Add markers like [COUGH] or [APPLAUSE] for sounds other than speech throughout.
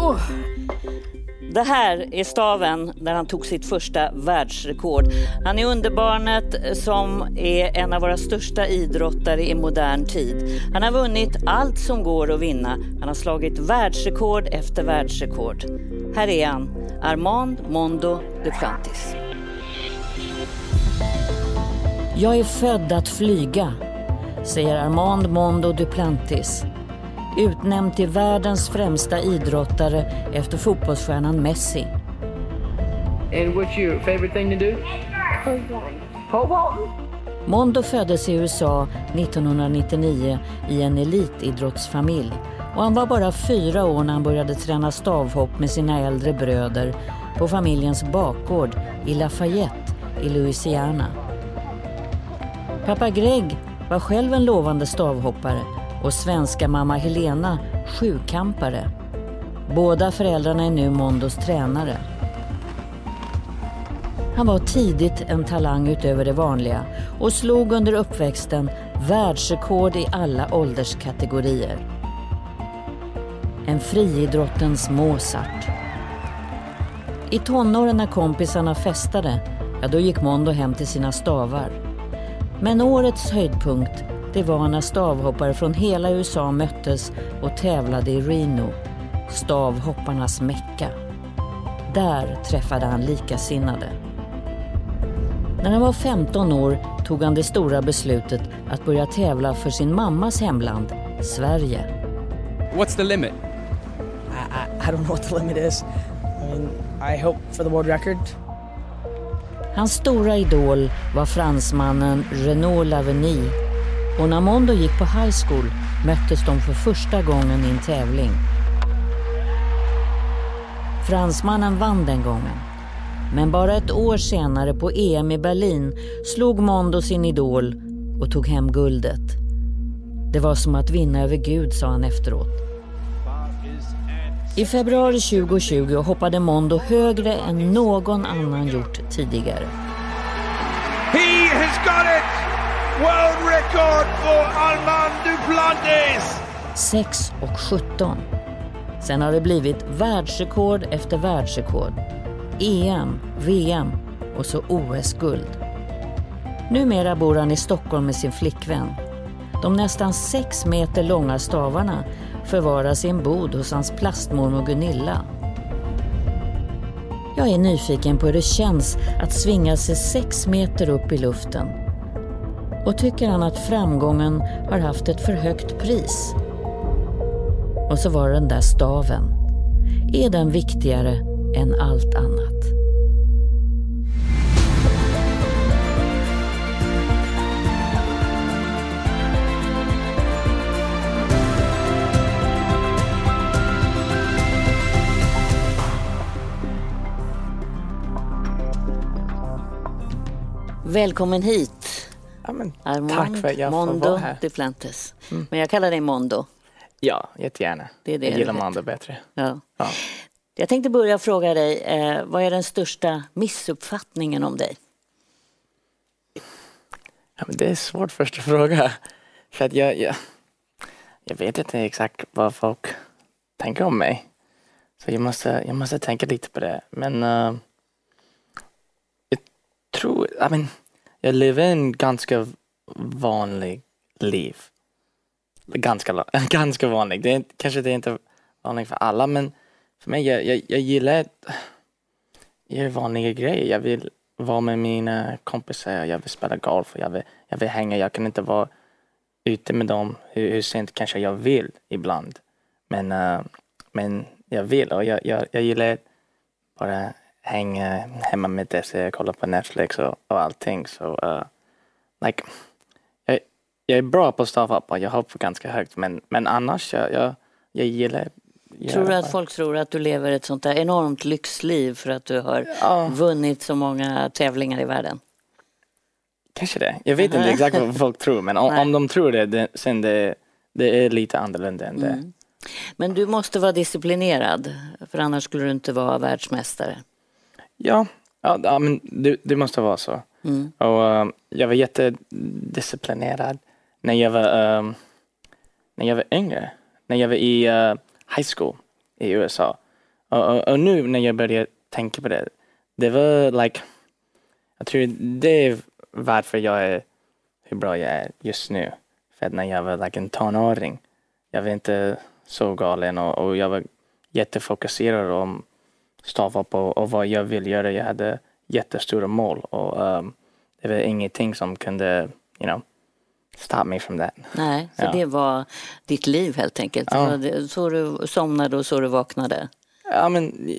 Oh. Det här är staven där han tog sitt första världsrekord. Han är underbarnet som är en av våra största idrottare i modern tid. Han har vunnit allt som går att vinna. Han har slagit världsrekord efter världsrekord. Här är han, Armand Mondo Duplantis. Jag är född att flyga, säger Armand Mondo Duplantis utnämnd till världens främsta idrottare efter fotbollsstjärnan Messi. And what's your favorite thing to do? Pole Mondo föddes i USA 1999 i en elitidrottsfamilj och han var bara fyra år när han började träna stavhopp med sina äldre bröder på familjens bakgård i Lafayette i Louisiana. Pappa Greg var själv en lovande stavhoppare och svenska mamma Helena sjukampare. Båda föräldrarna är nu Mondos tränare. Han var tidigt en talang utöver det vanliga och slog under uppväxten världsrekord i alla ålderskategorier. En friidrottens Mozart. I tonåren när kompisarna festade, ja då gick Mondo hem till sina stavar. Men årets höjdpunkt det var när stavhoppare från hela USA möttes och tävlade i Reno, stavhopparnas mecka. Där träffade han likasinnade. När han var 15 år tog han det stora beslutet att börja tävla för sin mammas hemland, Sverige. What's the limit? I, I, I don't know what the limit is. I mean, I hope for the world record. Hans stora idol var fransmannen Renaud Laveny och när Mondo gick på high school möttes de för första gången i en tävling. Fransmannen vann den gången. Men bara ett år senare på EM i Berlin slog Mondo sin idol och tog hem guldet. Det var som att vinna över Gud, sa han efteråt. I februari 2020 hoppade Mondo högre än någon annan gjort tidigare. World record for Armand Duplantis! 6 och 17. Sen har det blivit världsrekord efter världsrekord. EM, VM och så OS-guld. Numera bor han i Stockholm med sin flickvän. De nästan sex meter långa stavarna förvaras i en bod hos hans plastmormor Gunilla. Jag är nyfiken på hur det känns att svinga sig sex meter upp i luften och tycker han att framgången har haft ett för högt pris? Och så var det den där staven. Är den viktigare än allt annat? Välkommen hit Ja, men, Armand tack för att jag Mondo får vara här. Duplantis. Mm. Men jag kallar dig Mondo. Ja, jättegärna. Det är det jag gillar Mondo bättre. Ja. Ja. Jag tänkte börja fråga dig, eh, vad är den största missuppfattningen om dig? Ja, men det är svårt första fråga. För att jag, jag, jag vet inte exakt vad folk tänker om mig. Så jag måste, jag måste tänka lite på det. Men uh, jag tror, I mean, jag lever en ganska vanlig liv. Ganska, [LAUGHS] ganska vanlig. Det är, kanske det är inte vanligt för alla men för mig, jag, jag, jag gillar att göra vanliga grejer. Jag vill vara med mina kompisar, jag vill spela golf, jag vill, jag vill hänga. Jag kan inte vara ute med dem hur, hur sent kanske jag vill ibland. Men, uh, men jag vill och jag, jag, jag gillar att bara hänga hemma med dessa, kolla på Netflix och, och allting. Så, uh, like, jag, jag är bra på stavhoppar, jag hoppar ganska högt men, men annars, jag, jag, jag gillar Tror du att folk tror att du lever ett sånt där enormt lyxliv för att du har ja. vunnit så många tävlingar i världen? Kanske det. Jag vet inte [LAUGHS] exakt vad folk tror men om, om de tror det, det sen det, det är lite annorlunda än det. Mm. Men du måste vara disciplinerad för annars skulle du inte vara världsmästare. Ja, ja, men det, det måste vara så. Mm. Och, uh, jag var jättedisciplinerad när jag var, um, när jag var yngre. När jag var i uh, high school. i USA. Och, och, och nu när jag börjar tänka på det, det var like, jag tror det är varför jag är hur bra jag är just nu. För att när jag var like en tonåring, jag var inte så galen och, och jag var jättefokuserad om stavhopp och, och vad jag vill göra. Jag hade jättestora mål och um, det var ingenting som kunde, you know, stop me from that. Nej, så Ja. det var ditt liv helt enkelt. Ja. Så du somnade och så du vaknade. Ja men,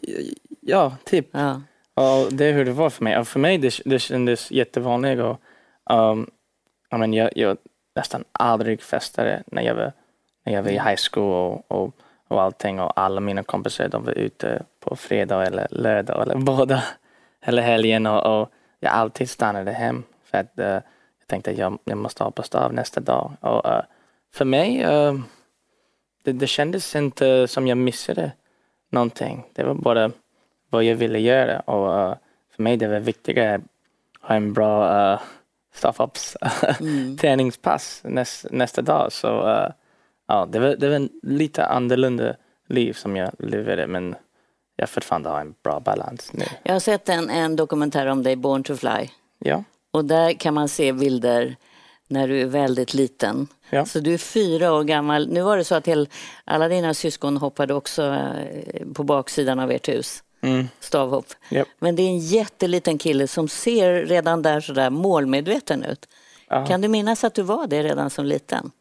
ja, typ. Ja. Och det är hur det var för mig. Och för mig det, det kändes jättevanligt och um, ja, men jag, jag nästan aldrig festade när jag var, när jag var i high school och, och, och allting och alla mina kompisar de var ute på fredag eller lördag eller [LAUGHS] båda eller helgen och, och jag alltid stannade hem för att eh, jag tänkte att jag, jag måste hoppa av nästa dag. Och eh, för mig eh, det, det kändes inte som jag missade någonting. Det var bara vad jag ville göra och för mig det var viktigare att ha en bra uh, staffops [LAUGHS] Mm. träningspass näs, nästa dag. Så ja, det var, det var en lite annorlunda liv som jag levde men jag fortfarande har en bra balans nu. Jag har sett en, en dokumentär om dig, Born to Fly. Ja, Och där kan man se bilder när du är väldigt liten. Ja. Så du är fyra år gammal. Nu var det så att hel, alla dina syskon hoppade också eh, på baksidan av ert hus. mm. Stavhopp. Japp. Men det är en jätteliten kille som ser redan där sådär målmedveten ut. Ja. Kan du minnas att du var det redan som liten?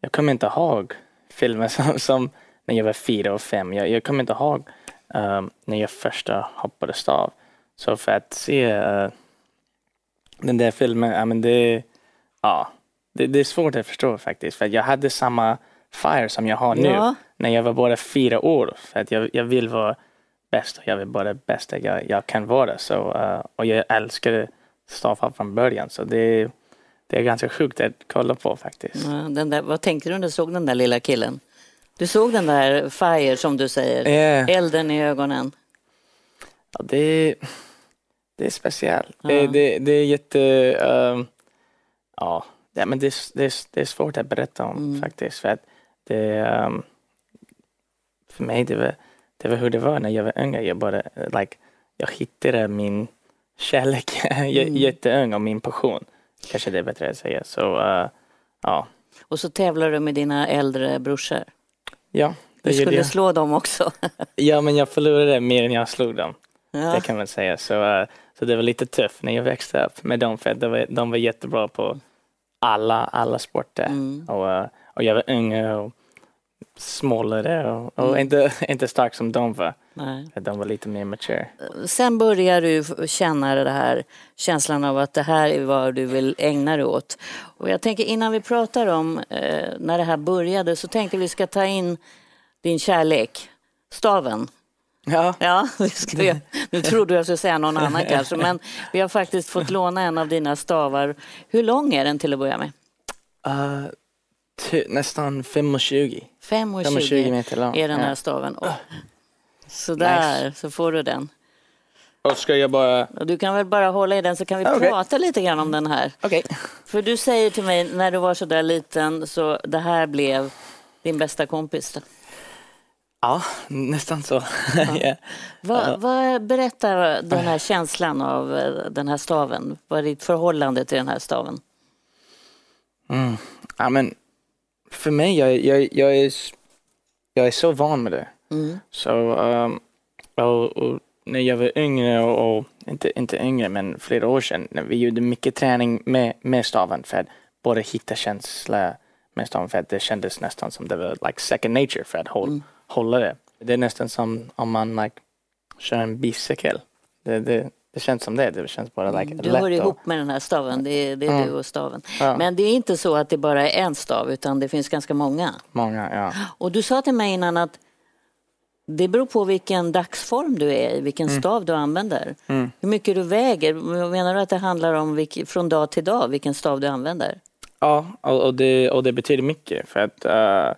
Jag kommer inte ihåg filmer [LAUGHS] som, som när jag var fyra och fem. Jag, jag kommer inte ihåg um, när jag första hoppade stav. Så för att se eh, den där filmen, ja men det, ja, det, det är svårt att förstå faktiskt. För att jag hade samma fire som jag har nu Ja. när jag var bara fyra år. För att jag, jag vill vara bäst och jag vill vara det bästa jag, jag kan vara. Så, eh, och jag älskade stavhopp från början. Så det, det är ganska sjukt att kolla på faktiskt. Ja, Den där, vad tänkte du när du såg den där lilla killen? Du såg den där fire som du säger, Eh, elden i ögonen. Ja, det, är- det är speciellt. Ja. Det, det, det är jätte... ehm, ja, det, men det, är- det, det är svårt att berätta om Mm. faktiskt. För, att det, ehm, för mig det var, det var hur det var när jag var yngre. Jag, bara, like, jag hittade min kärlek [LAUGHS] Mm. jätteung och min passion. Kanske det är bättre att säga. Så eh, ja, Och så tävlar du med dina äldre brorsor. ja, Du det gjorde skulle jag. slå dem också. [LAUGHS] Ja, men jag förlorade mer än jag slog dem. Ja. Det kan man säga. Så, eh, så det var lite tufft när jag växte upp med dem för var, de var jättebra på alla, alla sporter. Mm. Och, eh, och jag var yngre och smalare och, och Mm. inte, [LAUGHS] inte stark som de var. Nej. De var lite mer mature. Sen börjar du känna det här känslan av att det här är vad du vill ägna dig åt. Och jag tänker innan vi pratar om eh, när det här började så tänkte vi ska ta in din kärlek, staven. Ja. Ja, [LAUGHS] jag. nu trodde jag skulle säga någon annan kanske, men vi har faktiskt fått låna en av dina stavar. Hur lång är den till att börja med? Uh, nästan 5,20. 5,20 5,20 meter lång. är den här Ja. staven. Oh. Sådär, Nice. så får du den. Och ska jag bara... Du kan väl bara hålla i den så kan vi Okej. prata lite grann om den här. Okej. För du säger till mig när du var så där liten så det här blev din bästa kompis. Ja, nästan så. Ja. [LAUGHS] Vad, vad berättar den här känslan av eh, den här staven? Vad är ditt förhållande till den här staven? Mm. Ja, men för mig, jag, jag, jag, är, jag är så van med det. Mm. Så, um, och, och när jag var yngre och, och inte, inte yngre men flera år sedan, när vi gjorde mycket träning med, med staven för att bara hitta känsla med staven för att det kändes nästan som det var like second nature för att håll, Mm. hålla det. Det är nästan som om man like, kör en bicykel. Det, det, det känns som det, det känns bara like, Mm. Du hör och- ihop med den här staven, det är, det är Mm. du och staven. Ja. Men det är inte så att det bara är en stav utan det finns ganska många. Många, ja. Och du sa till mig innan att det beror på vilken dagsform du är i, vilken stav du använder. Mm. Hur mycket du väger. Menar du att det handlar om vilk, från dag till dag vilken stav du använder? Ja, och, det, och det betyder mycket för att eh,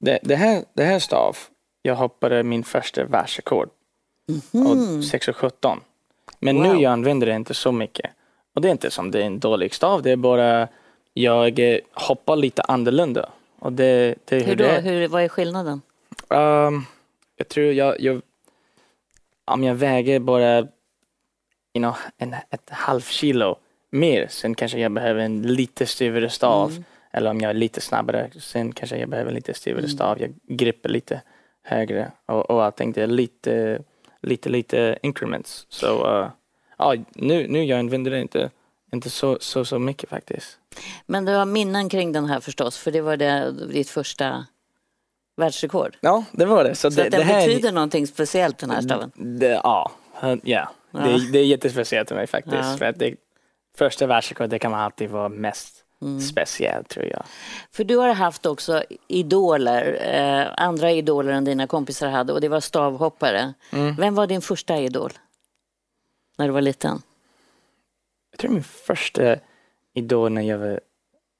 det, det, här, det här stav, jag hoppade min första världsrekord och 6,17. Men. Wow. nu jag använder det inte så mycket. Och det är inte som det är en dålig stav, det är bara jag hoppar lite annorlunda. Och det, det är hur, Hur då? det är. Hur, vad är skillnaden? Ehm, jag tror jag, jag om jag väger bara you know, en, ett halvt kilo mer, sen kanske jag behöver en lite styvare stav. Mm. Eller om jag är lite snabbare, sen kanske jag behöver lite styvare Mm. stav. Jag gripper lite högre och, och allting. Det är lite, lite, lite increments. Så uh, ja, nu, nu jag använder det inte, inte så, så, så mycket faktiskt. Men du har minnen kring den här förstås, för det var det, ditt första världsrekord. Ja, det var det. Så, Så det, att den det här, betyder någonting speciellt den här staven. Det, ja, ja. Ja. Det, det är jättespeciellt för mig faktiskt. Ja. För att det, första världsrekord, det kan man alltid vara mest Mm. speciellt tror jag. För du har haft också idoler, eh, andra idoler än dina kompisar hade och det var stavhoppare. Mm. Vem var din första idol? När du var liten? Jag tror min första idol när jag var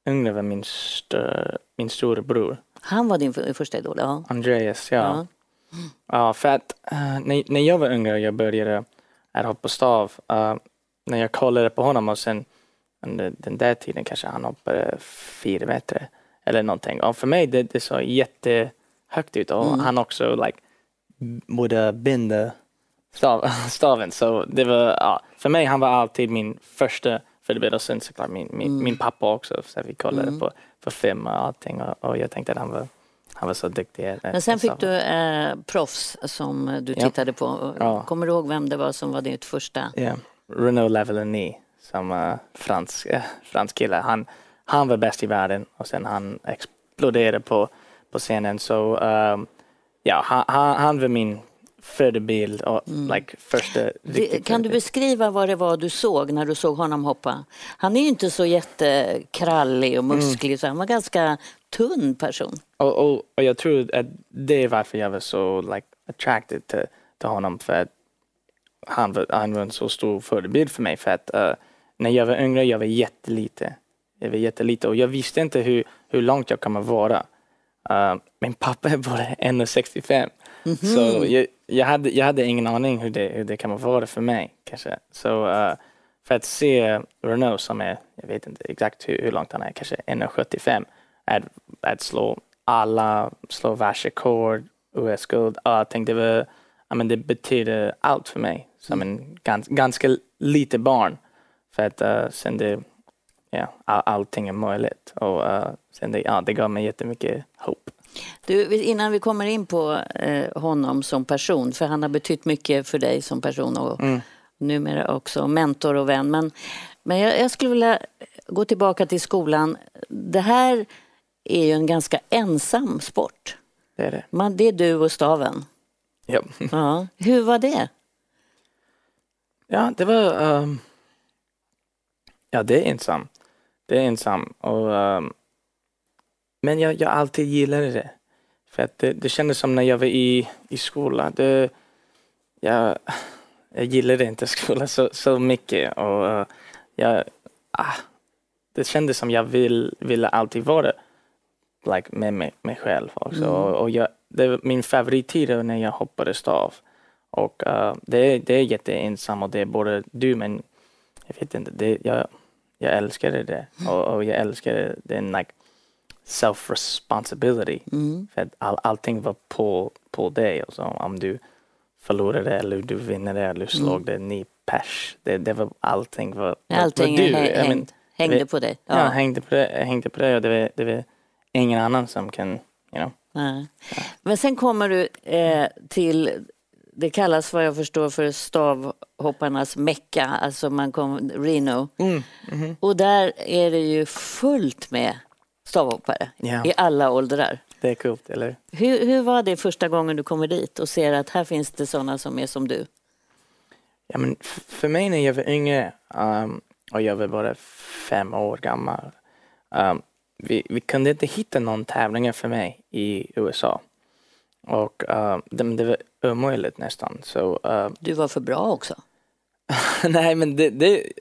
yngre var min, stö, min storebror. Han var din för, första idol? Ja. Andreas, ja. Ja. Ja, för att eh, när, när jag var yngre och jag började att hoppa stav, eh, när jag kollade på honom och sen under den där tiden kanske han hoppade fyra meter eller någonting. Och för mig det, det såg jättehögt ut och han också like, borde binda stav, [LAUGHS] staven. Så det var, ja, för mig han var alltid min första förebild och sen såklart min, min, min pappa också. Så vi kollade på, på film och allting och, och jag tänkte att han var, han var så duktig. Men sen fick du eh, proffs som du Ja. tittade på. Ja. Kommer du ihåg vem det var som var ditt första? Ja, Renaud Lavillenie som uh, fransk, uh, fransk kille. Han, han var bäst i världen och sen han exploderade på, på scenen. Så um, ja, han, han, han var min förebild och like, första Det, Mm. kan du beskriva vad det var du såg när du såg honom hoppa? Han är ju inte så jättekrallig och musklig, så han var ganska tunn person. och, och, och jag tror att det är varför jag var så like, attracted till, till honom. För att han var, han var en så stor förebild för mig. För att uh, när jag var yngre, jag var jättelite. Jag var jättelite och jag visste inte hur, hur långt jag kommer vara. Uh, min pappa är bara 1,65. Så jag, jag, hade, jag hade ingen aning hur det, hur det kan vara för mig. kanske. Så uh, för att se Renault som är, jag vet inte exakt hur, hur långt han är, kanske 1,75. Att, att slå alla, slå världsrekord, OS-guld, allting. Det, var, ja, men det betyder allt för mig som en gans, ganska lite barn. För att uh, sen det, ja, all, allting är möjligt. Och uh, sen det, ja, det gav mig jättemycket hopp. Du, innan vi kommer in på eh, honom som person, för han har betytt mycket för dig som person och numera också mentor och vän. Men, men jag, jag skulle vilja gå tillbaka till skolan. Det här är ju en ganska ensam sport. Det är det. Man, det är du och staven. Ja. Ja. Hur var det? Ja, det var... ehm, ja, det är ensam. Det är ensam. Och, ehm, men jag, jag alltid gillade det. För att det, det kändes som när jag var i, i skolan. Det, jag, jag gillade inte skolan så, så mycket. Och, jag, ah, det kändes som jag vill, ville alltid vara like, med mig, mig själv också. Och, och jag, det var min favorittid när jag hoppade stav. Och eh, det, det är jätteensamt och det är både du men jag vet inte, det, jag, jag älskade det. Och, och jag älskade den like, self responsibility. För att all, allting var på, på dig. Och så, om du förlorade eller du vinner det eller du slog det ny pers. Det, det var allting var, Allting var du. hä- Jag men- hängde, det- på dig. Ja, hängde på det, hängde på det och det var, det var ingen annan som kan, you know. Nej. Men sen kommer du eh, till, det kallas vad jag förstår för stavhopparnas mecka, alltså man kom, Reno. Mm, Och där är det ju fullt med stavhoppare Ja. i alla åldrar. Det är coolt, eller Hur, hur var det första gången du kommer dit och ser att här finns det sådana som är som du? Ja, men för mig när jag var yngre um, och jag var bara fem år gammal. Um, vi, vi kunde inte hitta någon tävlingar för mig i USA. Och um, det, det var omöjligt nästan. Så, um, Du var för bra också. [LAUGHS] nej men det, det,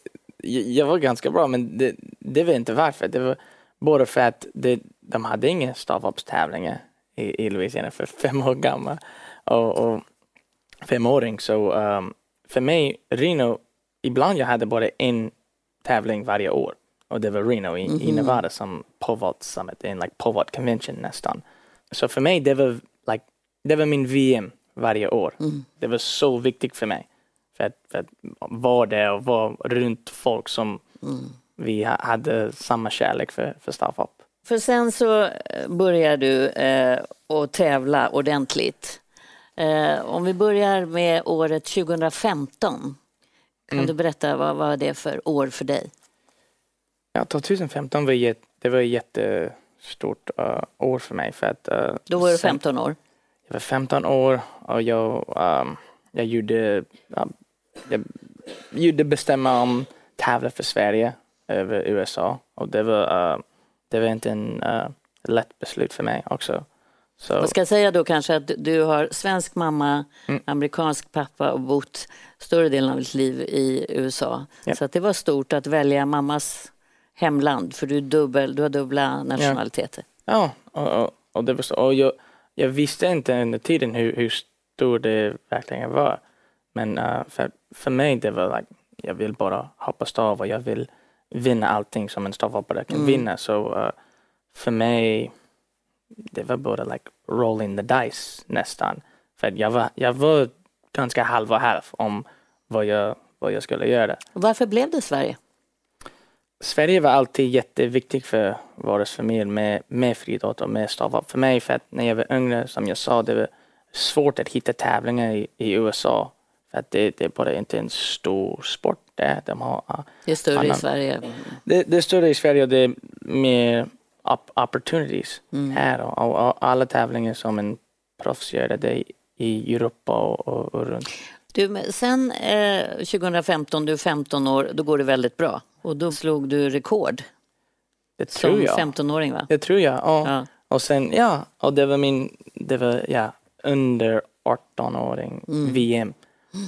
jag var ganska bra men det, det var inte varför. Det var bara för att det, de hade inga stavhoppstävlingar i, i Louisiana för fem år gammal. Och, och femåring så um, för mig Reno, ibland jag hade bara en tävling varje år. Och det var Reno i, i Nevada som Povot Summit, en like Povot Convention nästan. Så för mig det var like, det var min VM varje år. Det var så viktigt för mig. För att, för att vara där och vara runt folk som vi ha- hade samma kärlek för, för stavhopp. För sen så eh, börjar du eh, att tävla ordentligt. Eh, om vi börjar med året 2015. Kan du berätta vad vad det för år för dig? Ja, 2015 var, jätte, det var ett jättestort uh, år för mig. För att, uh, Då var du sen- 15 år. Jag var 15 år och jag, um, jag gjorde, um, jag gjorde bestämma om tävla för Sverige över USA och det var, uh, det var inte en uh, lätt beslut för mig också. Så, Vad ska jag säga då kanske att du har svensk mamma, Mm. amerikansk pappa och bott större delen av ditt liv i USA. Ja. Så det var stort att välja mammas hemland för du, dubbel, du har dubbla nationaliteter. Ja, och, och, och, det var så, och jag, jag visste inte under tiden hur, hur stor det verkligen var. Men uh, för, för mig det var like, jag vill bara hoppa stav och jag vill vinna allting som en stavhoppare kan vinna. Så uh, för mig det var bara like rolling the dice nästan. För jag var, jag var ganska halv och halv om vad jag, vad jag skulle göra. Varför blev det Sverige? Sverige var alltid jätteviktigt för vår familj med, med friidrott och med stavhopp. För mig, för att när jag var yngre, som jag sa, det var svårt att hitta tävlingar i, i USA. För att det, det är bara inte en stor sport där. De har, uh, Det är större i Annan- Sverige. det, det är större i Sverige och det är mer op- opportunities här. Och, och, och alla tävlingar som en proffs gör, det i Europa och, och, och runt. Du, sen eh, 2015, du är 15 år, då går det väldigt bra. Och då slog du rekord Det tror som jag. 15-åring va? Det tror jag. Ja. Ja. Och sen, ja, och det var min, det var, ja, under 18-åring VM.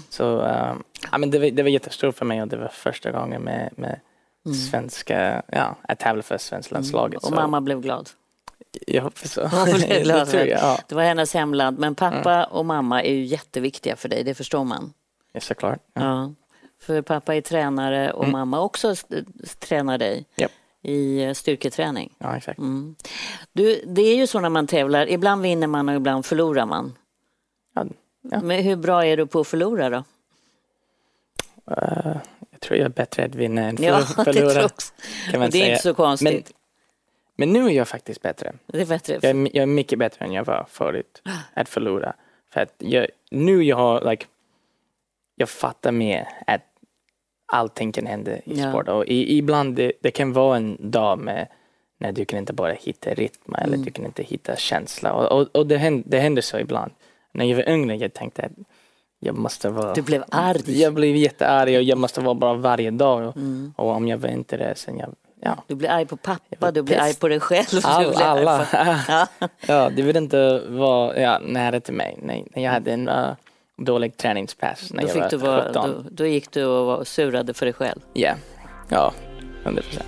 Så, um, ja men det var, det var jättestort för mig och det var första gången med, med svenska, ja, att tävla för svenska landslaget. Och mamma blev glad. Jag hoppas så. [LAUGHS] Hon blev [LAUGHS] det glad. jag, ja. Det var hennes hemland. Men pappa och mamma är ju jätteviktiga för dig, det förstår man. ja såklart. Ja. Ja. För pappa är tränare och mamma också tränar dig Japp. i eh, styrketräning. ja, exakt. Mm. Du, det är ju så när man tävlar, ibland vinner man och ibland förlorar man. Ja, ja. Men hur bra är du på att förlora då? Eh, jag tror jag är bättre att vinna än Ja, [LAUGHS] det förlora. Och det är säga. inte så konstigt. Men, men nu är jag faktiskt bättre. Det är bättre. Jag är, jag är mycket bättre än jag var förut att förlora. För att jag, nu jag har, like, jag fattar mer att allting kan hända i Ja. sport. Och i, ibland det, det kan vara en dag med när du kan inte bara hitta rytm eller Mm. du kan inte hitta känsla. Och, och, och det, händer, det händer så ibland. När jag var yngre jag tänkte att jag måste vara... Du blev arg. Jag blev jättearg och jag måste vara bra varje dag. Och, Mm. och om jag var inte det sen jag... Ja. Du blir arg på pappa, du blir arg på dig själv. All, alla. [LAUGHS] Ja. Ja, vill inte vara ja, nära till mig. Nej, när jag hade en uh, dålig träningspass när Då, jag var du vara, 17. då, då gick du och var surade för dig själv. Ja, ja, 100 procent.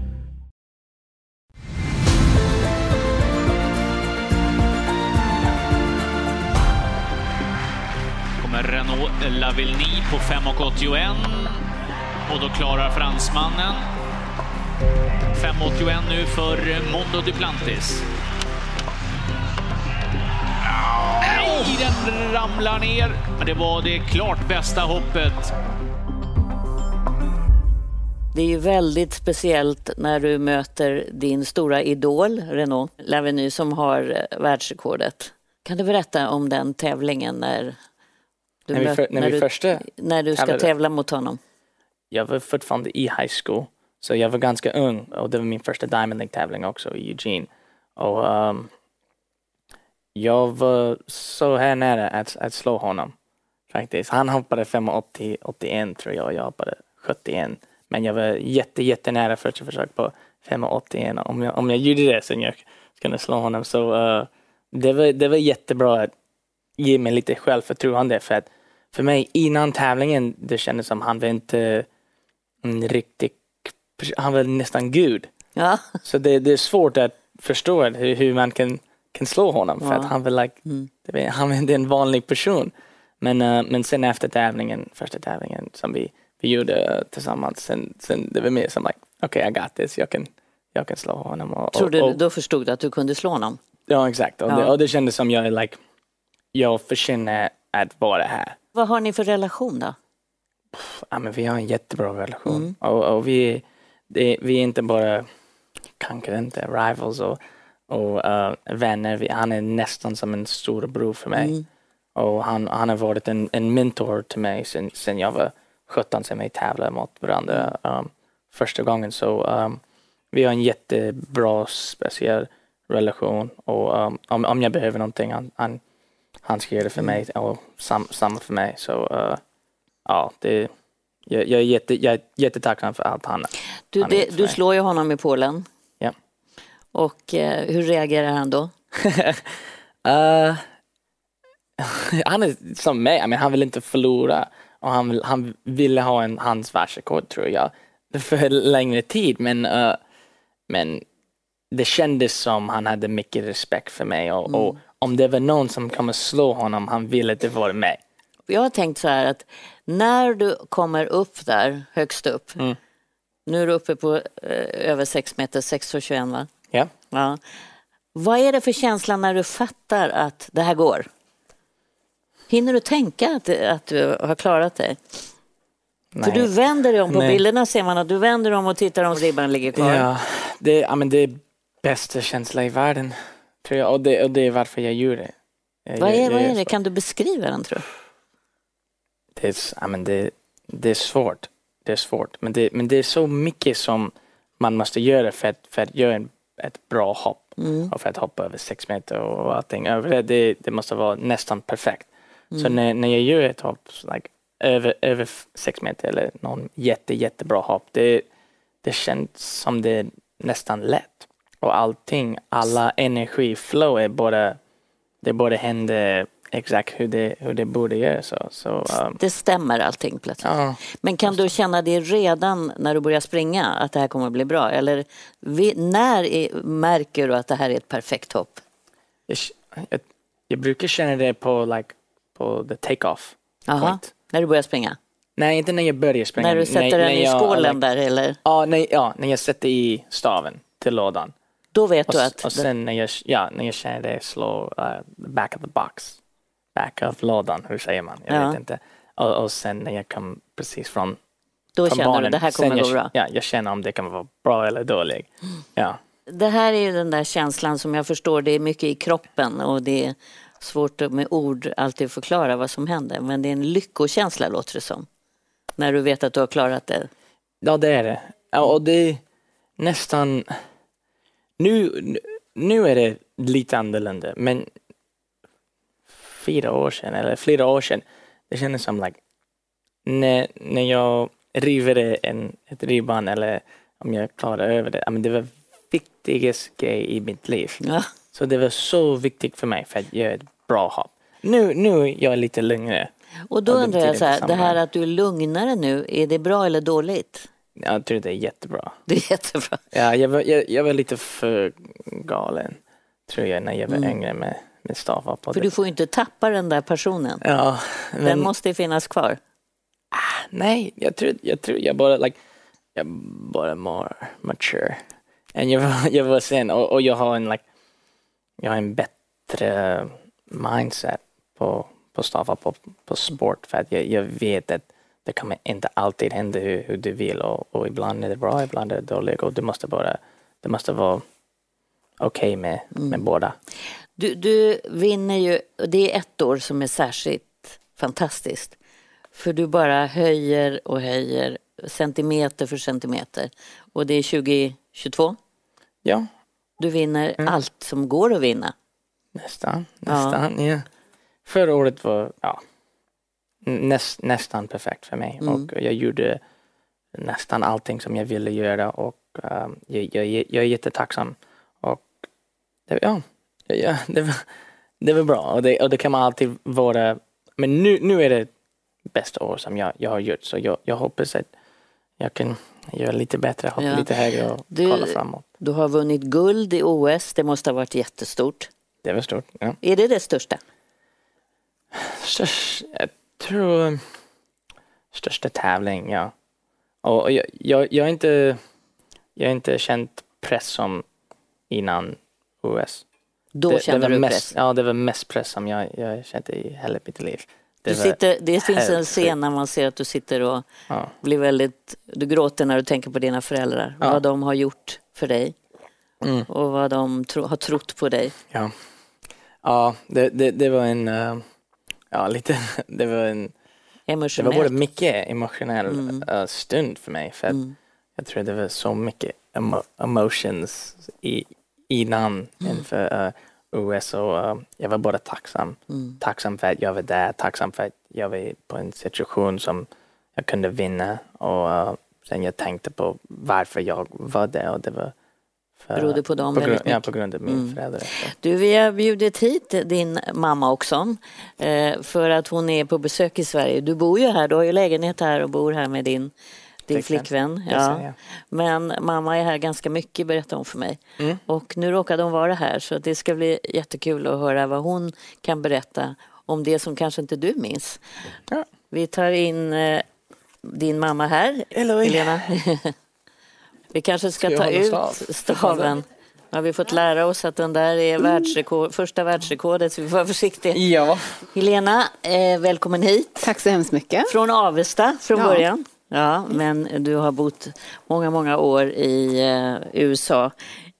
kommer Renault Lavillenie på 5,81 och då klarar fransmannen 5,81 nu för Mondo Duplantis. Nej, den ramlar ner. Men det var det klart bästa hoppet. Det är ju väldigt speciellt när du möter din stora idol Renault Lavigny, som har eh, världsrekordet. Kan du berätta om den tävlingen när du, När vi för- när vi du, första när du ska tävlade. tävla mot honom? Jag var fortfarande i high school, så jag var ganska ung och det var min första Diamond League-tävling också i Eugene. Och um, jag var så här nära att, att slå honom faktiskt. Han hoppade 5,80, 81 tror jag och jag hoppade 71. Men jag var jätte, jättenära första försök på 5,81. Om jag, om jag gjorde det sen jag kunde slå honom så uh, det var, det var jättebra att ge mig lite självförtroende för att för mig innan tävlingen det kändes som han var inte en riktig, han var nästan gud. Ja. Så det, det är svårt att förstå hur, hur man kan, kan slå honom för Ja. att han var like, Mm. han var inte en vanlig person. Men, eh, men sen efter tävlingen, första tävlingen som vi, vi gjorde eh, tillsammans, sen, sen det var mer som like, okej I got this, jag kan, jag kan slå honom. Och, Tror du, och, och, då förstod du att du kunde slå honom? ja exakt, och, Ja. Det, och det kändes som jag like, jag förtjänar att vara här. Vad har ni för relation då? Ja, men vi har en jättebra relation. Mm. Och, och vi, det, vi är inte bara konkurrenter, rivals och, och eh, vänner. Vi, han är nästan som en storebror för mig. Mm. Och han, han har varit en, en mentor till mig sen, sen jag var 17 sen vi tävlade mot varandra um, första gången. Så um, vi har en jättebra speciell relation och um, om, om jag behöver någonting han, han, han ska göra det för mig och sam, samma för mig. Så uh, ja, det, jag, jag, är jätte, jag är jättetacksam för allt han Du, han det, du slår ju honom i Polen. Ja. Och eh, hur reagerar han då? [LAUGHS] Eh, [LAUGHS] han är som mig, I mean, han vill inte förlora och han, vill, han ville ha en hans världsrekord tror jag för längre tid men, men det kändes som han hade mycket respekt för mig och, och om det var någon som kommer slå honom, han ville att det var mig. Jag har tänkt så här att när du kommer upp där, högst upp. Mm. Nu är du uppe på eh, över 6 meter, 6,21 va? Ja. Ja. Vad är det för känsla när du fattar att det här går? Hinner du tänka att, att du har klarat dig? För du vänder dig om, på Nej. bilderna ser man att du vänder dig om och tittar om ribban ligger kvar. Ja, det, ja, men det är bästa känsla i världen. Tror jag. Och, det, och det är varför jag gör det. Jag, Vad är, vad gör är det? Kan du beskriva den tror du? Det är, ja, men det, det är svårt. Det är svårt. Men det, men det är så mycket som man måste göra för att, för att göra en, ett bra hopp. Och för att hoppa över sex meter och allting över det, det, måste vara nästan perfekt. Så när, när jag gör ett hopp like, över, över sex meter eller någon jätte, jättebra hopp, det, det känns som det är nästan lätt. Och allting, alla energi, flow är bara, det bara händer exakt hur det, hur det borde göra. Så, så, um, Det stämmer allting plötsligt. ja. Men kan du känna det redan när du börjar springa att det här kommer att bli bra? Eller vi, när är, märker du att det här är ett perfekt hopp? jag, jag, jag brukar känna det på, like, på the take-off point. när du börjar springa? Nej, inte när jag börjar springa. När du sätter Nej, den när i jag, skålen like, där eller? Ja, nej, ja, när jag sätter i staven till lådan. Då vet Och, du att... och sen när jag, ja, när jag känner det slå uh, back of the box. Back of lådan, hur säger man? Jag Ja. vet inte. Och, och sen när jag kom precis från, då från känner du barnen. det här kommer jag, gå bra. Ja, jag känner om det kan vara bra eller dåligt. Ja. Det här är ju den där känslan som jag förstår, det är mycket i kroppen och det är svårt att med ord alltid förklara vad som händer. Men det är en lyckokänsla låter det som. När du vet att du har klarat det. Ja, det är det. Ja, och det är nästan... Nu, nu är det lite annorlunda, men fyra år sedan, eller flera år sedan, det kändes som like, när, när jag river en, ett ribban eller om jag klarar över det, men det var viktigaste grej i mitt liv. Ja. Så det var så viktigt för mig för att göra ett bra hopp. Nu, nu är jag lite lugnare. Och då undrar jag så här, det här att du är lugnare nu, är det bra eller dåligt? Jag tror det är jättebra. Det är jättebra. Ja, jag, var, jag, jag var lite för galen, tror jag, när jag var Mm. yngre med, med stavar på För det. du får ju inte tappa den där personen. Ja, men Den måste ju finnas kvar. nej, jag tror, jag tror jag bara, like, jag bara more mature. än jag var, jag var sen och, och jag har en, like, jag har en bättre mindset på, på stavar, på, på sport, för att jag, jag vet att det kommer inte alltid hända hur, hur du vill och, och ibland är det bra, ibland är det dåligt och du måste bara, det måste vara okej med, med båda. Du, du vinner ju, det är ett år som är särskilt fantastiskt. För du bara höjer och höjer centimeter för centimeter. Och det är 2022. Ja, Du vinner allt som går att vinna. nästan, nästan, ja. Förra året var, ja, näst, nästan perfekt för mig och jag gjorde nästan allting som jag ville göra och um, jag, jag, jag är jättetacksam och det, ja, Ja, det var, det var bra och det, och det kan man alltid vara. Men nu, nu är det bästa år som jag, jag har gjort så jag, jag hoppas att jag kan göra lite bättre, hoppa Ja. lite högre och Du- kolla framåt. Du har vunnit guld i OS, det måste ha varit jättestort. Det var stort. Ja. Är det det största? Störst, tror um, största tävling, ja. Och jag, jag, jag har inte, jag har inte känt press som innan OS. Då det, känner det du mest, press. Ja, det var mest press som jag, jag kände i hela mitt liv. Det, sitter, det finns en scen när man ser att du sitter och Ja. blir väldigt, du gråter när du tänker på dina föräldrar. Ja. Vad de har gjort för dig Mm. och vad de tro, har trott på dig. Ja, ja det, det, det var en, eh, ja lite, [LAUGHS] det var en, det var både mycket emotionell Mm. eh, stund för mig. För Mm. jag tror det var så mycket emo emotions i, innan Mm. inför eh, OS och eh, jag var bara tacksam. Mm. Tacksam för att jag var där, tacksam för att jag var på en situation som jag kunde vinna och eh, sen jag tänkte på varför jag var där och det var för, Berodde på dem på, väldigt grund, ja, mycket. på grund av min Mm. förälder. Du, vi har bjudit hit din mamma också eh, för att hon är på besök i Sverige. Du bor ju här, du har ju lägenhet här och bor här med din, din Flickvän. Ja. ja. Men mamma är här ganska mycket berättar hon för mig. Mm. Och nu råkade hon vara här så det ska bli jättekul att höra vad hon kan berätta om det som kanske inte du minns. Ja. Vi tar in eh, din mamma här, Eloy. Helena. [LAUGHS] vi kanske ska Ska ta ut stav? staven. Ja, vi har fått lära oss att den där är världsrekord, första världsrekordet, så vi får vara försiktiga. Ja. Helena, eh, välkommen hit. Tack så hemskt mycket. Från Avesta från Ja. början. Ja, men du har bott många, många år i eh, USA,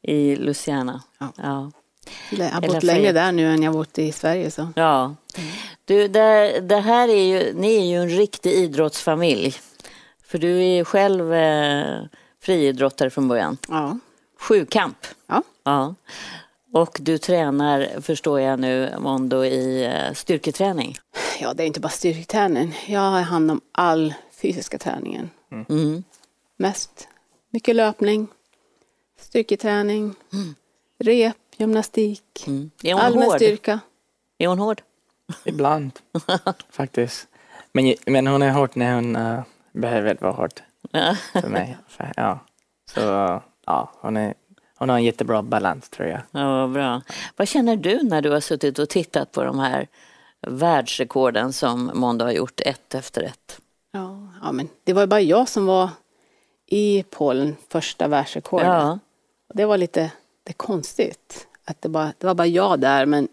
i Louisiana. Ja. Ja. Jag har Eller bott längre där nu än jag bott i Sverige. Så. ja. Du, det, det här är ju, ni är ju en riktig idrottsfamilj. För du är ju själv eh, friidrottare från början. Ja. Sjukamp. Ja. Ja. Och du tränar, förstår jag nu, Mondo, i eh, styrketräning. ja, det är inte bara styrketräning. Jag har hand om all fysiska träningen. Mm. Mest mycket löpning, styrketräning, rep, gymnastik, Mm. Är hon allmän hård? styrka. Är hon hård? Ibland, [LAUGHS] faktiskt. Men, men hon är hårt när hon uh, behöver vara hårt Ja. [LAUGHS] för mig. För, ja. Så ja, hon, är, hon har en jättebra balans tror jag. Ja, vad bra. Vad känner du när du har suttit och tittat på de här världsrekorden som Mondo har gjort ett efter ett? Ja, ja, men det var ju bara jag som var i Polen första världsrekordet. Ja. Och Det var lite det konstigt. Att det, bara, det var bara jag där men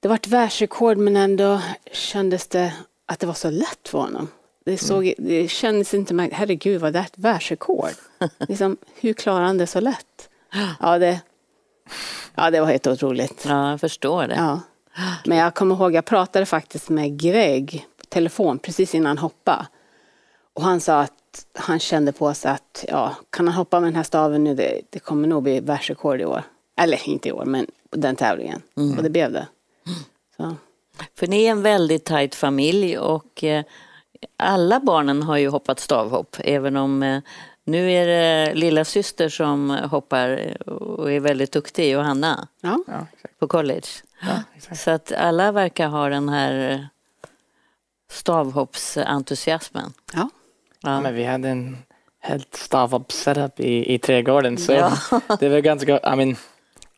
det var ett världsrekord men ändå kändes det att det var så lätt för honom. Det, såg, det kändes inte, med, herregud vad det är ett världsrekord. [LAUGHS] liksom, hur klarar han det så lätt? Ja det, ja, det var helt otroligt. Ja, jag förstår det. Ja. Men jag kommer ihåg, jag pratade faktiskt med Greg på telefon precis innan han hoppade. Och han sa att han kände på sig att ja, kan han hoppa med den här staven nu, det, det kommer nog bli världsrekord i år. Eller inte i år, men den tävlingen. Och det blev det. Så. För ni är en väldigt tajt familj och eh, alla barnen har ju hoppat stavhopp. Även om eh, nu är det lilla syster som hoppar och är väldigt duktig, Johanna, Ja. På college. Ja. Så att alla verkar ha den här eh, stavhoppsentusiasmen. Ja. Ja. Men vi hade en helt stavhopp setup i, i trädgården så Ja. det var ganska, I mean,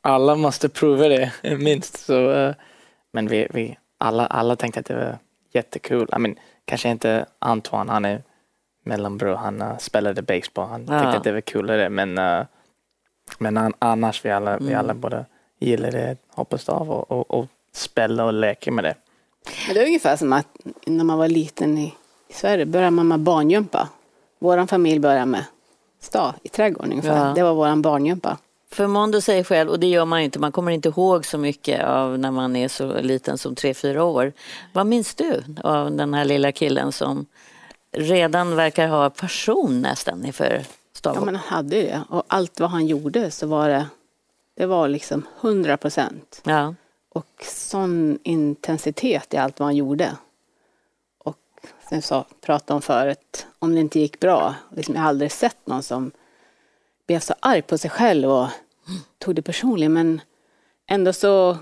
alla måste prova det [LAUGHS] minst. Så, eh, men vi, vi alla, alla tänkte att det var jättekul. I mean, kanske inte Antoine, han är mellanbror, han uh, spelade baseball, han Ja. tyckte att det var kulare men, uh, men an, annars vi alla, vi Mm. alla både gillade hoppa stav och, och, och spela och leka med det. Men det är ungefär som att när man var liten i, i Sverige började man med barngympa. Vår familj började med stav i trädgården ungefär. Ja. Det var vår barngympa. För Mondo säger själv, och det gör man ju inte, man kommer inte ihåg så mycket av när man är så liten som tre fyra år. Vad minns du av den här lilla killen som redan verkar ha passion nästan inför Ja stavhopp? men han hade ju det. Och allt vad han gjorde så var det, det var liksom 100 procent. Ja. Och sån intensitet i allt vad han gjorde. Och sen så pratade om förut, om det inte gick bra. Liksom, jag har aldrig sett någon som blev så arg på sig själv och tog det personligt. Men ändå så,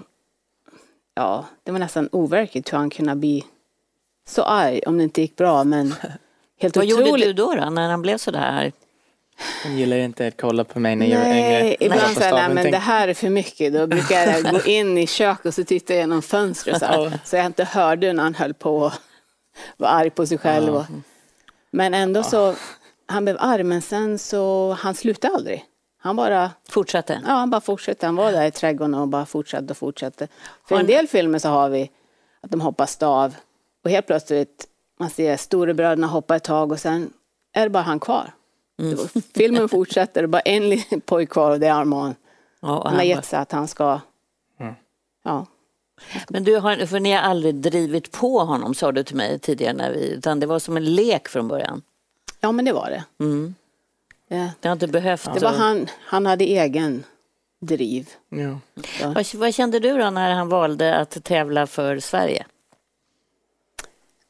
ja, det var nästan overkligt hur han kunde bli så arg om det inte gick bra. Men [LAUGHS] helt Vad otroligt. gjorde du då, då när han blev så där? Hon gillar inte att kolla på mig när jag var yngre. Nej, ibland säger jag, nej men det här är för mycket. Då brukar jag gå [LAUGHS] in i köket och så titta genom fönstret så, här, så jag inte hörde när han höll på och var arg på sig själv. Och, men ändå så, han blev arg men sen så, han slutade aldrig. Han bara, Fortsatte? ja, han bara fortsatte. Han var där i trädgården och bara fortsatte och fortsatte. För en del filmer så har vi att de hoppar stav och helt plötsligt man ser storebröderna hoppa ett tag och sen är det bara han kvar. Mm. Filmen [LAUGHS] fortsätter, det är bara en liten pojk kvar och det är Arman. Ja, och Han har han gett sig att han ska... Ja. Men du har, för ni har aldrig drivit på honom sa du till mig tidigare, när vi, utan det var som en lek från början. Ja, men det var det. Mm. Ja. Det har inte behövt. Det var han, han hade egen driv. Ja. Vad, vad kände du då när han valde att tävla för Sverige?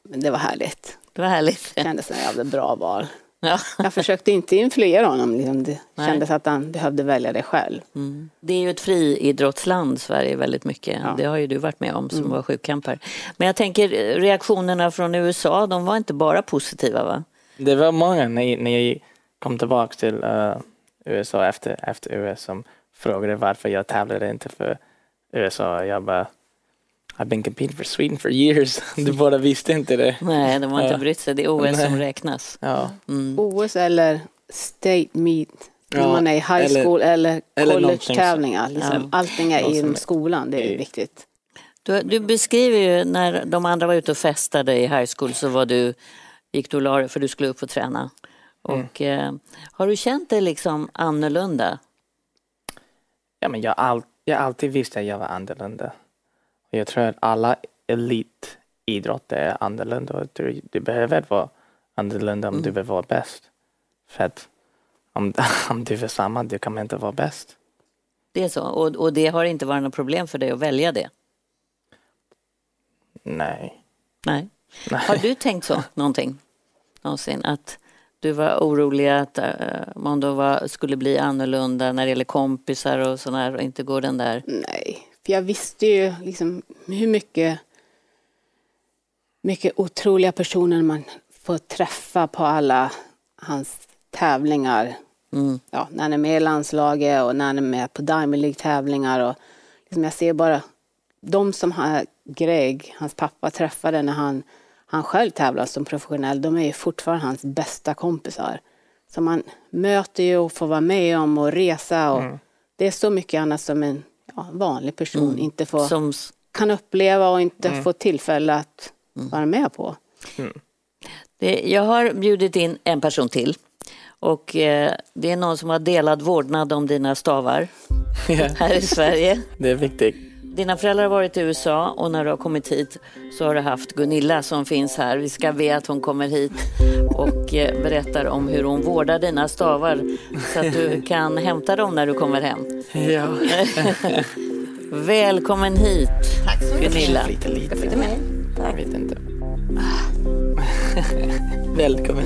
Men det var härligt. Det var härligt. Det kändes som ett jävla bra val. Ja. Jag försökte inte influera honom. Liksom. Det Nej. kändes att han behövde välja det själv. Mm. Det är ju ett friidrottsland, Sverige, väldigt mycket. Ja. Det har ju du varit med om som Mm. var sjukampare. Men jag tänker eh, reaktionerna från USA, de var inte bara positiva va? Det var många när, när jag kom tillbaka till eh, USA efter, efter US som frågade varför jag tävlade inte för USA. Jag bara, I've been competing for Sweden for years. [LAUGHS] Du bara visste inte det. Nej, de har inte brytt sig. Det är OS som räknas. Ja. Mm. OS eller state meet. När Ja, man är i high eller- school eller, eller college-tävlingar. Liksom. Ja. Allting är inom skolan. Det är är- viktigt. Du, du beskriver ju när de andra var ute och festade i high school så var du, gick du och la dig för du skulle upp och träna. Och, eh, har du känt dig liksom annorlunda? Ja, men jag, all, jag alltid visste att jag var annorlunda. Och jag tror att alla elitidrotter är annorlunda. Du, du behöver vara annorlunda om du vill vara bäst. För att om, [LAUGHS] om du är samma, du kan inte vara bäst. Det är så. Och, och det har inte varit något problem för dig att välja det? Nej. Nej. Nej. Har du tänkt så någonting? Någonsin? Att du var orolig att uh, Mondo var, skulle bli annorlunda när det gäller kompisar och sådär och inte gå den där... Nej, för jag visste ju liksom hur mycket, mycket otroliga personer man får träffa på alla hans tävlingar. Mm. Ja, när han är med i landslaget och när han är med på Diamond League-tävlingar. Och liksom jag ser bara de som har Greg, hans pappa, träffade när han, han själv tävlar som professionell, de är ju fortfarande hans bästa kompisar. Så man möter ju och får vara med om och resa och det är så mycket annat som en ja, vanlig person inte får, Som, kan uppleva och inte får tillfälle att vara med på. det, jag har bjudit in en person till. Och eh, det är någon som har delad vårdnad om dina stavar här i Sverige. [LAUGHS] det är viktigt. Dina föräldrar har varit i USA och när du har kommit hit så har du haft Gunilla som finns här. Vi ska be att hon kommer hit och eh, berättar om hur hon vårdar dina stavar så att du [LAUGHS] kan hämta dem när du kommer hem. Ja. [LAUGHS] Välkommen hit Gunilla. Lite, lite. Jag vet inte. [LAUGHS] Välkommen.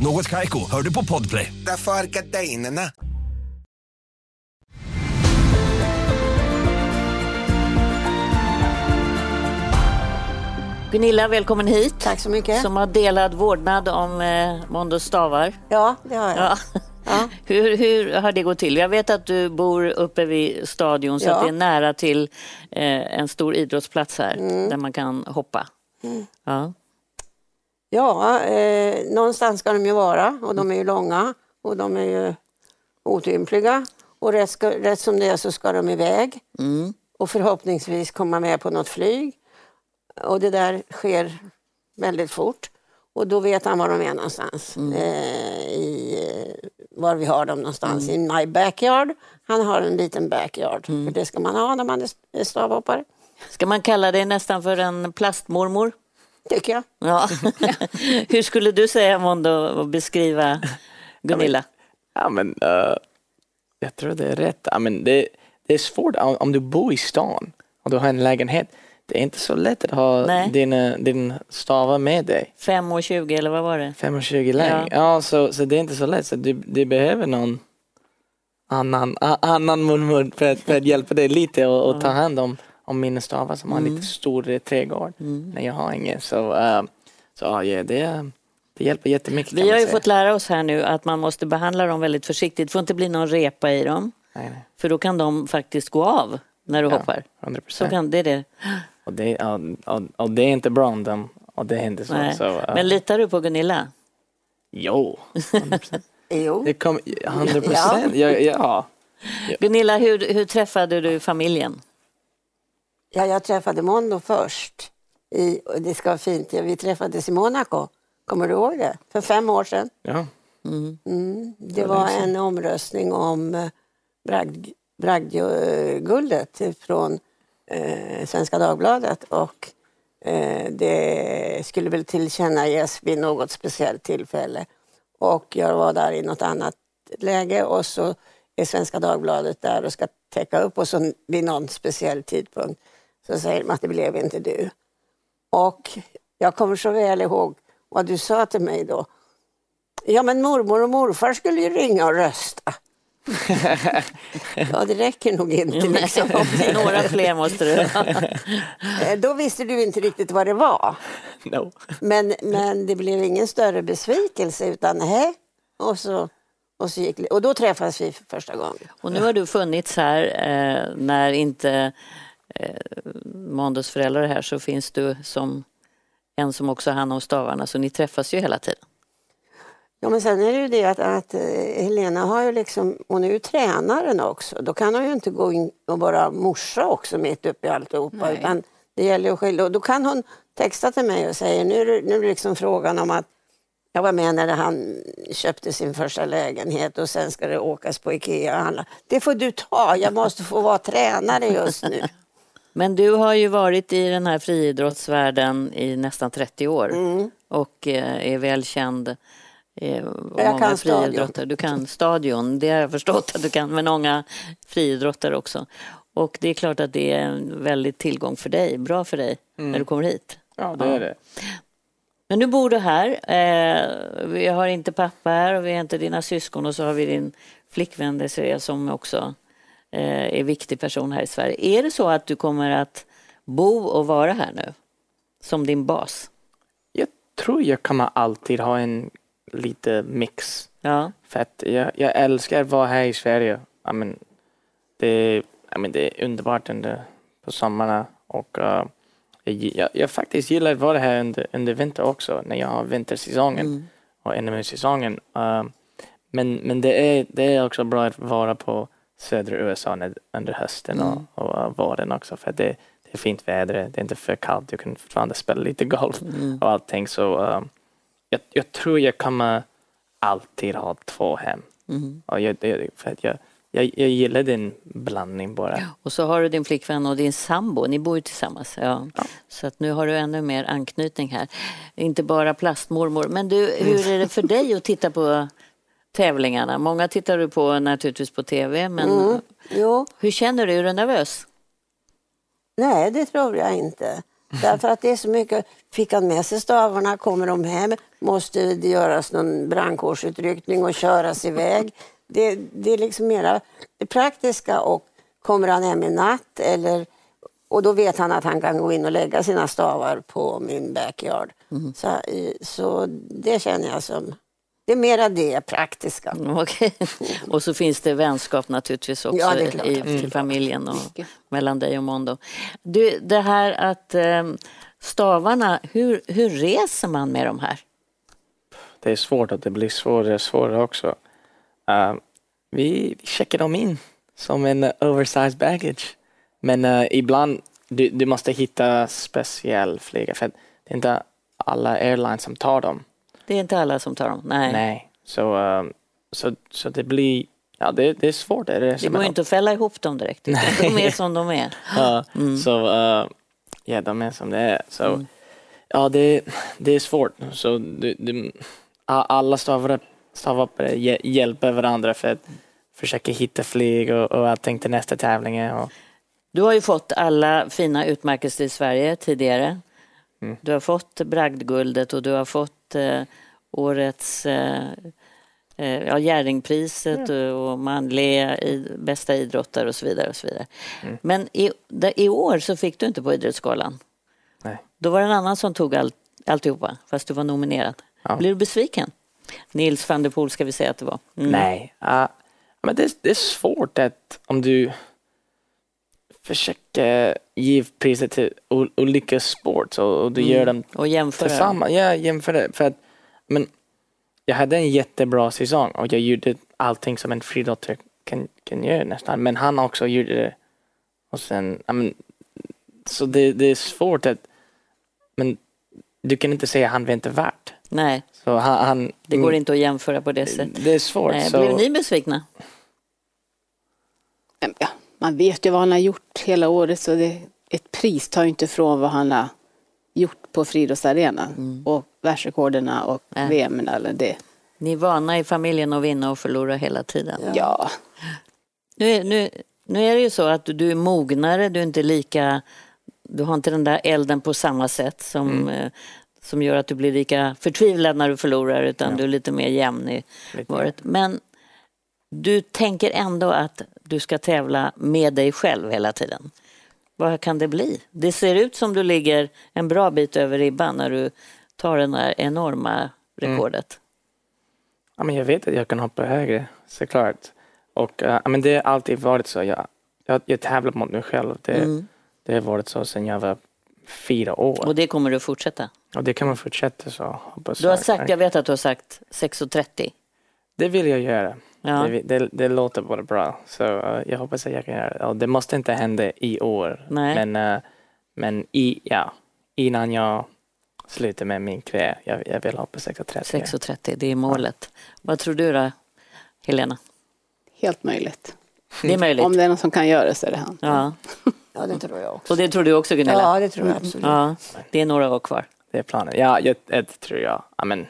Något Kaiko, hör du på Podplay. Därför är gardinerna. Gunilla, välkommen hit. Tack så mycket. Som har delad vårdnad om eh, Mondos stavar. Ja, det har jag. Ja. Ja. [LAUGHS] Hur, hur har det gått till? Jag vet att du bor uppe vid stadion så Ja. att det är nära till eh, en stor idrottsplats här Mm. där man kan hoppa. Ja. Ja, eh, någonstans ska de ju vara och de är ju långa och de är ju otympliga. Och rätt, ska, rätt som det är så ska de iväg Mm. och förhoppningsvis komma med på något flyg. Och det där sker väldigt fort. Och då vet han var de är någonstans. Eh, i, eh, var vi har dem någonstans. I my backyard. Han har en liten backyard. För det ska man ha när man är stavhoppare. Ska man kalla dig nästan för en plastmormor? Tycker jag. Ja. [LAUGHS] Hur skulle du säga Mondo och beskriva Gunilla? Ja, men eh, jag tror det är rätt. Ja, men det, det är svårt om, om du bor i stan och du har en lägenhet. Det är inte så lätt att ha Nej. dina, din stavar med dig. 5 och 20 eller vad var det? 5,20 längd. Ja, så, så det är inte så lätt. Så du, du behöver någon annan, annan mormor för att, för att hjälpa dig lite och, och ta hand om, om mina stavar som har lite stor eh, trädgård. när jag har ingen. Så, eh, så ja, ja, det, det hjälper jättemycket. Vi har ju fått lära oss här nu att man måste behandla dem väldigt försiktigt. Det får inte bli någon repa i dem. Nej, nej. För då kan de faktiskt gå av när du Ja, hoppar. 100%. Så kan, det är det. Och det, ja, och, och det är inte bra om de, och det händer så. Nej. så eh, Men litar du på Gunilla? Jo, [LAUGHS] Jo. det kom 100 procent. Ja. Ja, [LAUGHS] Gunilla, hur, hur träffade du familjen? Ja, jag träffade Mondo först. I, det ska vara fint. Vi träffades i Monaco. Kommer du ihåg det? För fem år sedan. ja. Mm. Det var en omröstning om eh, bragd, bragdguldet från eh, Svenska Dagbladet. Och eh, det skulle väl tillkännages vid något speciellt tillfälle. Och jag var där i något annat läge och så är Svenska Dagbladet där och ska täcka upp och så vid någon speciell tidpunkt så säger de att det blev inte du. Och jag kommer så väl ihåg vad du sa till mig då. Ja, men mormor och morfar skulle ju ringa och rösta. [LAUGHS] ja, det räcker nog inte. Liksom. [LAUGHS] Några fler måste du. [LAUGHS] Eh, Då visste du inte riktigt vad det var. No. Men, men det blev ingen större besvikelse utan hej. Och så, och så gick Och då träffades vi för första gången. Och nu har du funnits här eh, när inte eh, Mondos föräldrar är här så finns du som en som också har hand om stavarna så ni träffas ju hela tiden. Ja, men sen är det ju det att, att eh, Helena har ju liksom, hon är ju tränaren också. Då kan hon ju inte gå in och vara morsa också mitt uppe i alltihopa. Nej. Utan det gäller att skilja. Då kan hon texta till mig och säga, nu är det, nu är det liksom frågan om att jag var med när han köpte sin första lägenhet och sen ska det åkas på Ikea och handla. Det får du ta, jag måste få vara tränare just nu. [LAUGHS] Men du har ju varit i den här friidrottsvärlden i nästan 30 år och eh, är väl känd. Eh, Jag kan stadion. friidrottare. Du kan stadion, det har jag förstått att du kan, men många friidrottare också. Och det är klart att det är en väldigt tillgång för dig, bra för dig när du kommer hit. ja, det är det. Men nu bor du här. Eh, vi har inte pappa här och vi har inte dina syskon och så har vi din flickvän Desiree som också eh, är viktig person här i Sverige. Är det så att du kommer att bo och vara här nu? Som din bas? Jag tror jag kommer alltid ha en lite mix. Ja. För att jag, jag älskar att vara här i Sverige. I mean, det, I mean, det är underbart under, på sommarna och uh, jag, jag, jag faktiskt gillar att vara här under, under vinter också när jag har vintersäsongen och inomhussäsongen. Uh, men men det, är, det är också bra att vara på södra USA under hösten och, och uh, våren också för det, det är fint väder, det är inte för kallt, du kan fortfarande spela lite golf och allting. Så uh, jag, jag tror jag kommer alltid ha två hem. Och jag, det, för att jag, jag, jag gillar den blandning bara. Och så har du din flickvän och din sambo, ni bor ju tillsammans. Ja. Så att nu har du ännu mer anknytning här. Inte bara plastmormor. Men du, hur är det för dig att titta på tävlingarna? Många tittar du på naturligtvis på tv, men Mm. Jo, hur känner du? Är du nervös? nej det tror jag inte. Därför att det är så mycket. Fick han med sig stavarna? Kommer de hem? Måste det göras någon brandkårsutryckning och köras iväg? Det, det är liksom mera det praktiska och kommer han hem i natt eller och då vet han att han kan gå in och lägga sina stavar på min backyard. Så, eh, så det känner jag som, det är mera det praktiska. [LAUGHS] Okej. Och så finns det vänskap naturligtvis också Ja, klart. i, Mm. till familjen och mellan dig och Mondo. Du, det här att eh, stavarna, hur, hur reser man med de här? Det är svårt och det blir svårare och svårare också. Uh, vi, vi checkar dem in som en oversized baggage. Men uh, ibland du, du måste hitta speciell flyga för det är inte alla airlines som tar dem. Det är inte alla som tar dem? Nej. Nej, så, um, så, så det blir Ja, det, det är svårt. Det, det, det går inte att fälla ihop dem direkt. Utan de är som de är. [LAUGHS] ja, mm. så uh, ja, de är som det är. Så, mm. Ja, det, det är svårt. Så det, det, alla stavare, stavare hjälper varandra för att försöka hitta flyg och, och allting till nästa tävling. Och... Du har ju fått alla fina utmärkelser i Sverige tidigare. Mm. Du har fått bragdguldet och du har fått eh, årets eh, eh ja, Jerringpriset mm. och manliga i, bästa idrottare och så vidare. Och så vidare. Mm. Men i, i år så fick du inte på Idrottsgalan. Nej. Då var det en annan som tog all, alltihopa, fast du var nominerad. Ja. Blir du besviken? Nils van der Poel ska vi säga att det var. Mm. Nej, uh, men det, det, är svårt att om du försöker ge priset till olika sport och, och du mm. gör dem och jämföra. tillsammans. Ja, jämföra. För att, men jag hade en jättebra säsong och jag gjorde allting som en friidrottare kan, kan göra nästan. Men han också gjorde det. Och sen, I mean, så det, det är svårt att, men du kan inte säga att han var inte värt. Nej, så han, han, det går inte att jämföra på det sättet. Det är svårt. Nej, så... Blev ni besvikna? Ja, man vet ju vad han har gjort hela året så det, ett pris tar ju inte ifrån vad han har gjort på friidrottsarenan mm. och världsrekorderna och ja. VM eller det. Ni är vana i familjen att vinna och förlora hela tiden. Ja. ja. Nu, nu, nu är det ju så att du är mognare, du är inte lika du har inte den där elden på samma sätt som, mm. Eh, som gör att du blir lika förtvivlad när du förlorar utan ja. du är lite mer jämn i varet. Men du tänker ändå att du ska tävla med dig själv hela tiden. Vad kan det bli? Det ser ut som du ligger en bra bit över ribban när du tar det där enorma rekordet. Mm. Ja, men jag vet att jag kan hoppa högre, såklart. Och, uh, men det har alltid varit så. Jag, jag, jag tävlar mot mig själv. Det, mm. det har varit så sedan jag var fyra år. Och det kommer du fortsätta? Och det kan man fortsätta så. Hoppas du har sagt, jag vet att du har sagt 6.30. Det vill jag göra. Ja. Det, det, det, låter bara bra. Så uh, jag hoppas att jag kan göra det. Och det måste inte hända i år. Nej. Men, uh, men i, ja, innan jag slutar med min kvä, jag, jag vill hoppa 6.30. 6.30, det är målet. Ja. Vad tror du då, Helena? Helt möjligt. Det är möjligt. Om det är någon som kan göra det så är det han. Ja. ja, det tror jag också. Och det tror du också Gunilla? Ja, det tror jag absolut. Ja, det är några år kvar. Det är planen. Ja, jag, det tror jag. I mean,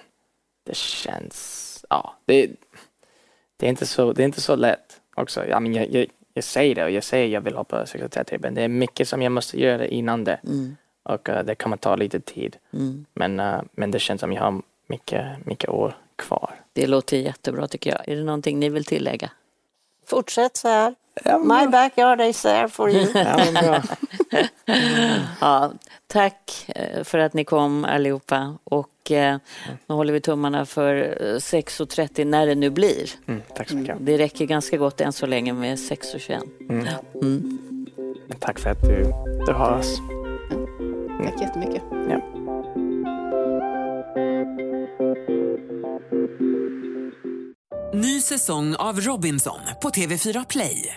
det känns... Ja, det, det, är inte så, det är inte så lätt också. Mean, jag, jag, jag säger det och jag säger jag vill hoppa 6.30 men det är mycket som jag måste göra innan det. Mm. Och uh, det kommer ta lite tid. Mm. Men, uh, men det känns som jag har mycket, mycket år kvar. Det låter jättebra tycker jag. Är det någonting ni vill tillägga? Fortsätt så här. Ja, My backyard is there for you. [LAUGHS] ja, ja, tack eh, för att ni kom allihopa och eh, nu håller vi tummarna för 6.30 när det nu blir. Mm, tack så mycket. Det räcker ganska gott än så länge med 6.21. Mm. Mm. Tack för att du, du har oss. Mm. Tack jättemycket. Ja. Ny säsong av Robinson på TV4 Play.